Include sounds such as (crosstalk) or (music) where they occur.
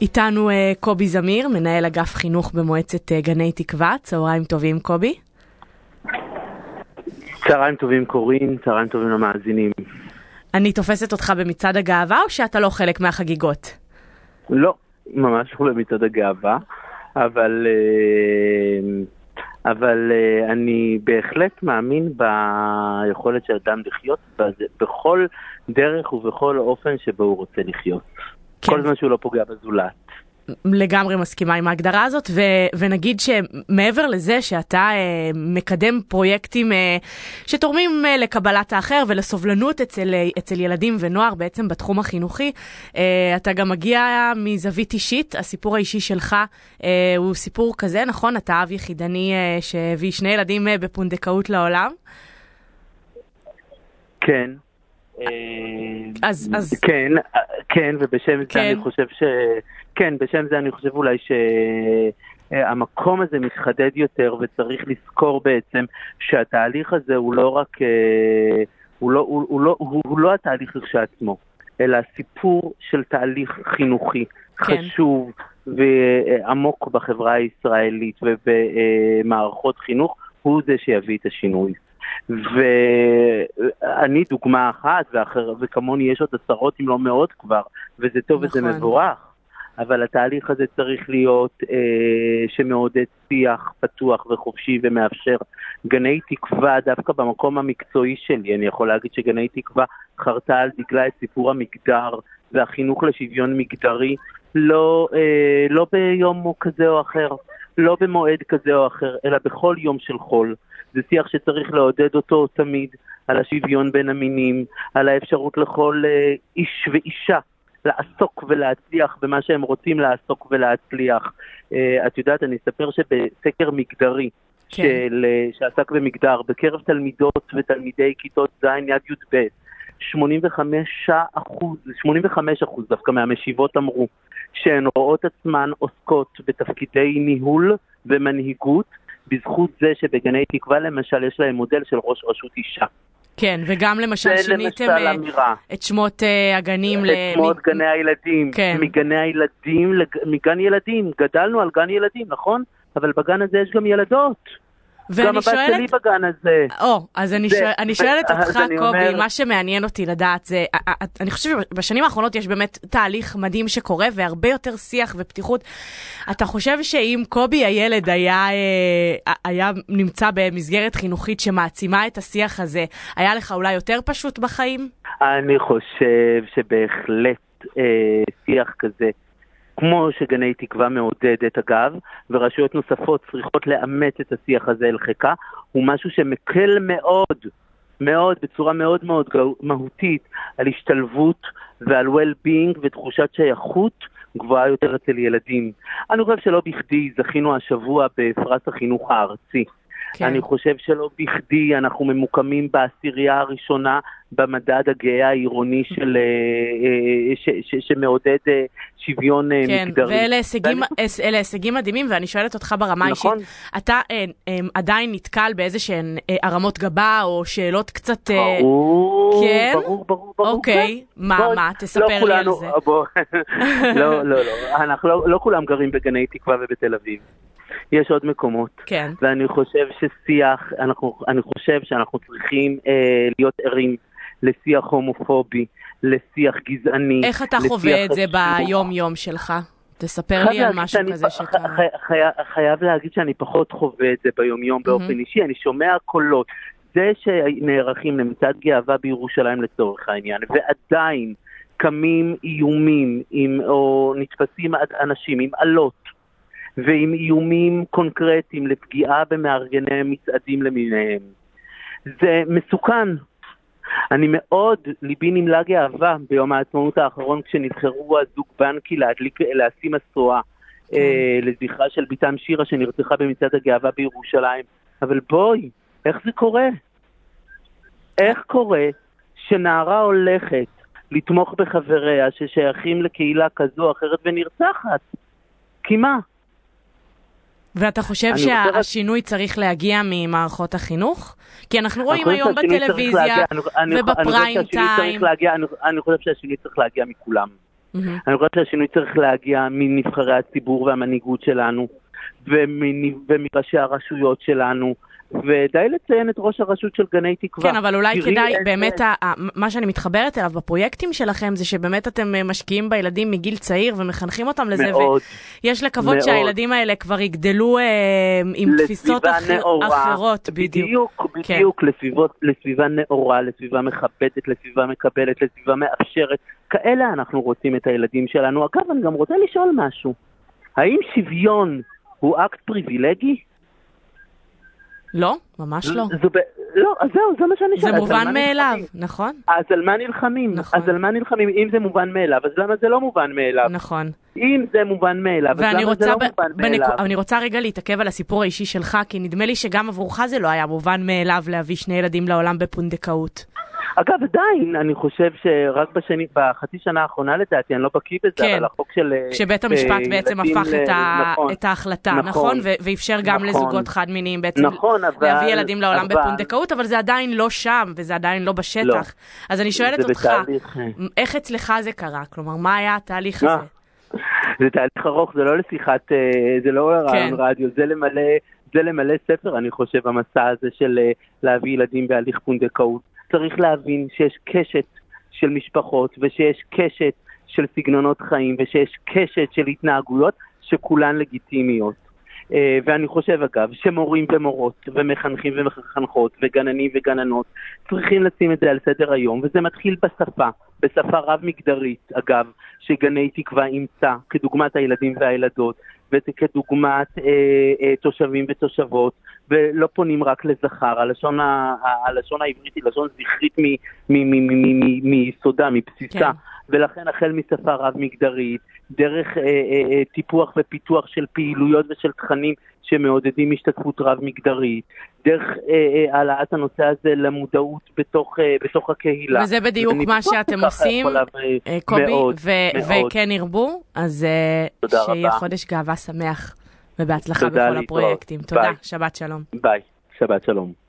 איתנו uh, קובי זמיר, מנהל אגף חינוך במועצת uh, גני תקווה. צהריים טובים, קובי. צהריים טובים קורין, צהריים טובים למאזינים. אני תופסת אותך במצעד הגאווה, או שאתה לא חלק מהחגיגות? לא, ממש לא במצעד הגאווה, אבל, אבל אני בהחלט מאמין ביכולת של אדם לחיות בכל דרך ובכל אופן שבו הוא רוצה לחיות. כן. כל זמן שהוא לא פוגע בזולת. לגמרי מסכימה עם ההגדרה הזאת, ו- ונגיד שמעבר לזה שאתה אה, מקדם פרויקטים אה, שתורמים אה, לקבלת האחר ולסובלנות אצל, אה, אצל ילדים ונוער בעצם בתחום החינוכי, אה, אתה גם מגיע מזווית אישית, הסיפור האישי שלך אה, הוא סיפור כזה, נכון? אתה אב יחידני אה, שהביא שני ילדים אה, בפונדקאות לעולם? כן. אז, אז... כן, כן, ובשם כן. זה אני חושב ש... כן, בשם זה אני חושב אולי שהמקום הזה מתחדד יותר וצריך לזכור בעצם שהתהליך הזה הוא לא רק... הוא לא, הוא, הוא לא, הוא, הוא לא התהליך כשעצמו, אלא סיפור של תהליך חינוכי כן. חשוב ועמוק בחברה הישראלית ובמערכות חינוך, הוא זה שיביא את השינוי. ואני דוגמה אחת, ואחר, וכמוני יש עוד עשרות אם לא מאות כבר, וזה טוב נכון. וזה מבורך. אבל התהליך הזה צריך להיות אה, שמעודד שיח פתוח וחופשי ומאפשר. גני תקווה, דווקא במקום המקצועי שלי, אני יכול להגיד שגני תקווה חרתה על דגלה את סיפור המגדר והחינוך לשוויון מגדרי, לא, אה, לא ביום כזה או אחר, לא במועד כזה או אחר, אלא בכל יום של חול. זה שיח שצריך לעודד אותו תמיד, על השוויון בין המינים, על האפשרות לכל אה, איש ואישה לעסוק ולהצליח במה שהם רוצים לעסוק ולהצליח. אה, את יודעת, אני אספר שבסקר מגדרי, כן. של, אה, שעסק במגדר, בקרב תלמידות ותלמידי כיתות ז' יד י"ב, 85 אחוז, 85 אחוז דווקא מהמשיבות אמרו שהן רואות עצמן עוסקות בתפקידי ניהול ומנהיגות בזכות זה שבגני תקווה למשל יש להם מודל של ראש רשות אישה. כן, וגם למשל שיניתם אה, את שמות uh, הגנים. את ל... שמות מ... גני הילדים. כן. מגני הילדים, לג... מגן ילדים. גדלנו על גן ילדים, נכון? אבל בגן הזה יש גם ילדות. גם הבת שואלת... שלי בגן הזה. או, אז אני, זה... שואל, אני שואלת אותך, קובי, אומר... מה שמעניין אותי לדעת זה, אני חושבת שבשנים האחרונות יש באמת תהליך מדהים שקורה, והרבה יותר שיח ופתיחות. אתה חושב שאם קובי הילד היה, אה, היה נמצא במסגרת חינוכית שמעצימה את השיח הזה, היה לך אולי יותר פשוט בחיים? אני חושב שבהחלט אה, שיח כזה. כמו שגני תקווה מעודדת אגב, ורשויות נוספות צריכות לאמץ את השיח הזה אל חיקה, הוא משהו שמקל מאוד, מאוד, בצורה מאוד מאוד מהותית, על השתלבות ועל well-being ותחושת שייכות גבוהה יותר אצל ילדים. אני חושב שלא בכדי זכינו השבוע בפרס החינוך הארצי. כן. אני חושב שלא בכדי אנחנו ממוקמים בעשירייה הראשונה במדד הגאה העירוני של, אה, אה, ש, ש, שמעודד אה, שוויון כן, מגדרי. כן, ואלה הישגים, ואני... הישגים מדהימים, ואני שואלת אותך ברמה נכון. אישית, אתה עדיין נתקל באיזה שהן אה, הרמות גבה, או שאלות קצת... ברור, כן? ברור, ברור, ברור. אוקיי, כן. מה, בוא, מה, תספר לא לי כולנו, על זה. בוא, (laughs) לא, לא, לא, אנחנו לא, לא כולם גרים בגני תקווה ובתל אביב. יש עוד מקומות. כן. ואני חושב ששיח, אנחנו, אני חושב שאנחנו צריכים אה, להיות ערים לשיח הומופובי, לשיח גזעני. איך אתה חווה את זה ביום-יום שלך? תספר לי על משהו כזה שאתה... חי, חי, חייב להגיד שאני פחות חווה את זה ביום-יום mm-hmm. באופן אישי, אני שומע קולות. זה שנערכים למצעד גאווה בירושלים לצורך העניין, ועדיין קמים איומים עם, או נתפסים אנשים עם אלות ועם איומים קונקרטיים לפגיעה במארגני מצעדים למיניהם. זה מסוכן. אני מאוד, ליבי נמלא גאווה ביום העצמאות האחרון כשנבחרו הזוג בנקי להדליק, לשים משואה כן. אה, לזכרה של בתם שירה שנרצחה במצעד הגאווה בירושלים. אבל בואי, איך זה קורה? איך קורה שנערה הולכת לתמוך בחבריה ששייכים לקהילה כזו או אחרת ונרצחת? כי מה? ואתה חושב שהשינוי רוצה... צריך להגיע ממערכות החינוך? כי אנחנו רואים היום בטלוויזיה ובפריים טיים. אני חושב שהשינוי צריך להגיע מכולם. Mm-hmm. אני חושבת שהשינוי צריך להגיע מנבחרי הציבור והמנהיגות שלנו, ומראשי הרשויות שלנו, ודי לציין את ראש הרשות של גני תקווה. כן, אבל אולי כדאי, איזה... באמת, ה, ה, מה שאני מתחברת אליו בפרויקטים שלכם, זה שבאמת אתם אה, משקיעים בילדים מגיל צעיר ומחנכים אותם לזה, מאוד, ויש לקוות מאוד. שהילדים האלה כבר יגדלו אה, עם תפיסות אחר, אחרות, בדיוק. בדיוק, כן. בדיוק, כן. לסביבות, לסביבה נאורה, לסביבה מכבדת, לסביבה מקבלת, לסביבה מאפשרת. כאלה אנחנו רוצים את הילדים שלנו. אגב, אני גם רוצה לשאול משהו. האם שוויון הוא אקט פריבילגי? לא, ממש לא. זו, לא, אז זהו, זה מה שאני שואלת. זה מובן מאליו, נכון? אז על מה נלחמים? נכון. אז על מה נלחמים? אם זה מובן מאליו, אז למה זה לא מובן מאליו? נכון. אם זה מובן מאליו, אז למה זה לא ב... מובן מאליו? אני רוצה רגע להתעכב על הסיפור האישי שלך, כי נדמה לי שגם עבורך זה לא היה מובן מאליו להביא שני ילדים לעולם בפונדקאות. אגב, עדיין, אני חושב שרק בשני, בחצי שנה האחרונה לדעתי, אני לא בקיא בזה, כן. אבל החוק של... כשבית אה, המשפט uh, בעצם הפך ל... את, ה... נכון, את ההחלטה, נכון? נכון? ואפשר גם נכון, לזוגות חד-מיניים בעצם נכון, אבל, להביא ילדים לעולם אבל... בפונדקאות, אבל זה עדיין לא שם, וזה עדיין לא בשטח. לא. אז אני שואלת אותך, בתהליך... איך אצלך זה קרה? כלומר, מה היה התהליך הזה? זה תהליך ארוך, זה לא לשיחת, אה, זה לא כן. רדיו, זה למלא, זה למלא ספר, אני חושב, המסע הזה של להביא ילדים בהליך פונדקאות. צריך להבין שיש קשת של משפחות ושיש קשת של סגנונות חיים ושיש קשת של התנהגויות שכולן לגיטימיות. Uh, ואני חושב אגב שמורים ומורות ומחנכים ומחנכות וגננים וגננות צריכים לשים את זה על סדר היום וזה מתחיל בשפה, בשפה רב-מגדרית אגב, שגני תקווה אימצה כדוגמת הילדים והילדות וכדוגמת אה, אה, תושבים ותושבות, ולא פונים רק לזכר. הלשון, ה, הלשון העברית היא לשון זכרית מיסודה, מבסיסה, כן. ולכן החל משפה רב-מגדרית, דרך אה, אה, אה, טיפוח ופיתוח של פעילויות ושל תכנים שמעודדים השתתפות רב-מגדרית, דרך אה, אה, העלאת הנושא הזה למודעות בתוך, אה, בתוך הקהילה. וזה בדיוק מה שאתם עושים, אה, קובי, מאוד, ו- מאוד. וכן ירבו, אז אה, שיהיה רבה. חודש גאווה שמח, ובהצלחה בכל להתראות. הפרויקטים. תודה, ביי. שבת שלום. ביי, שבת שלום.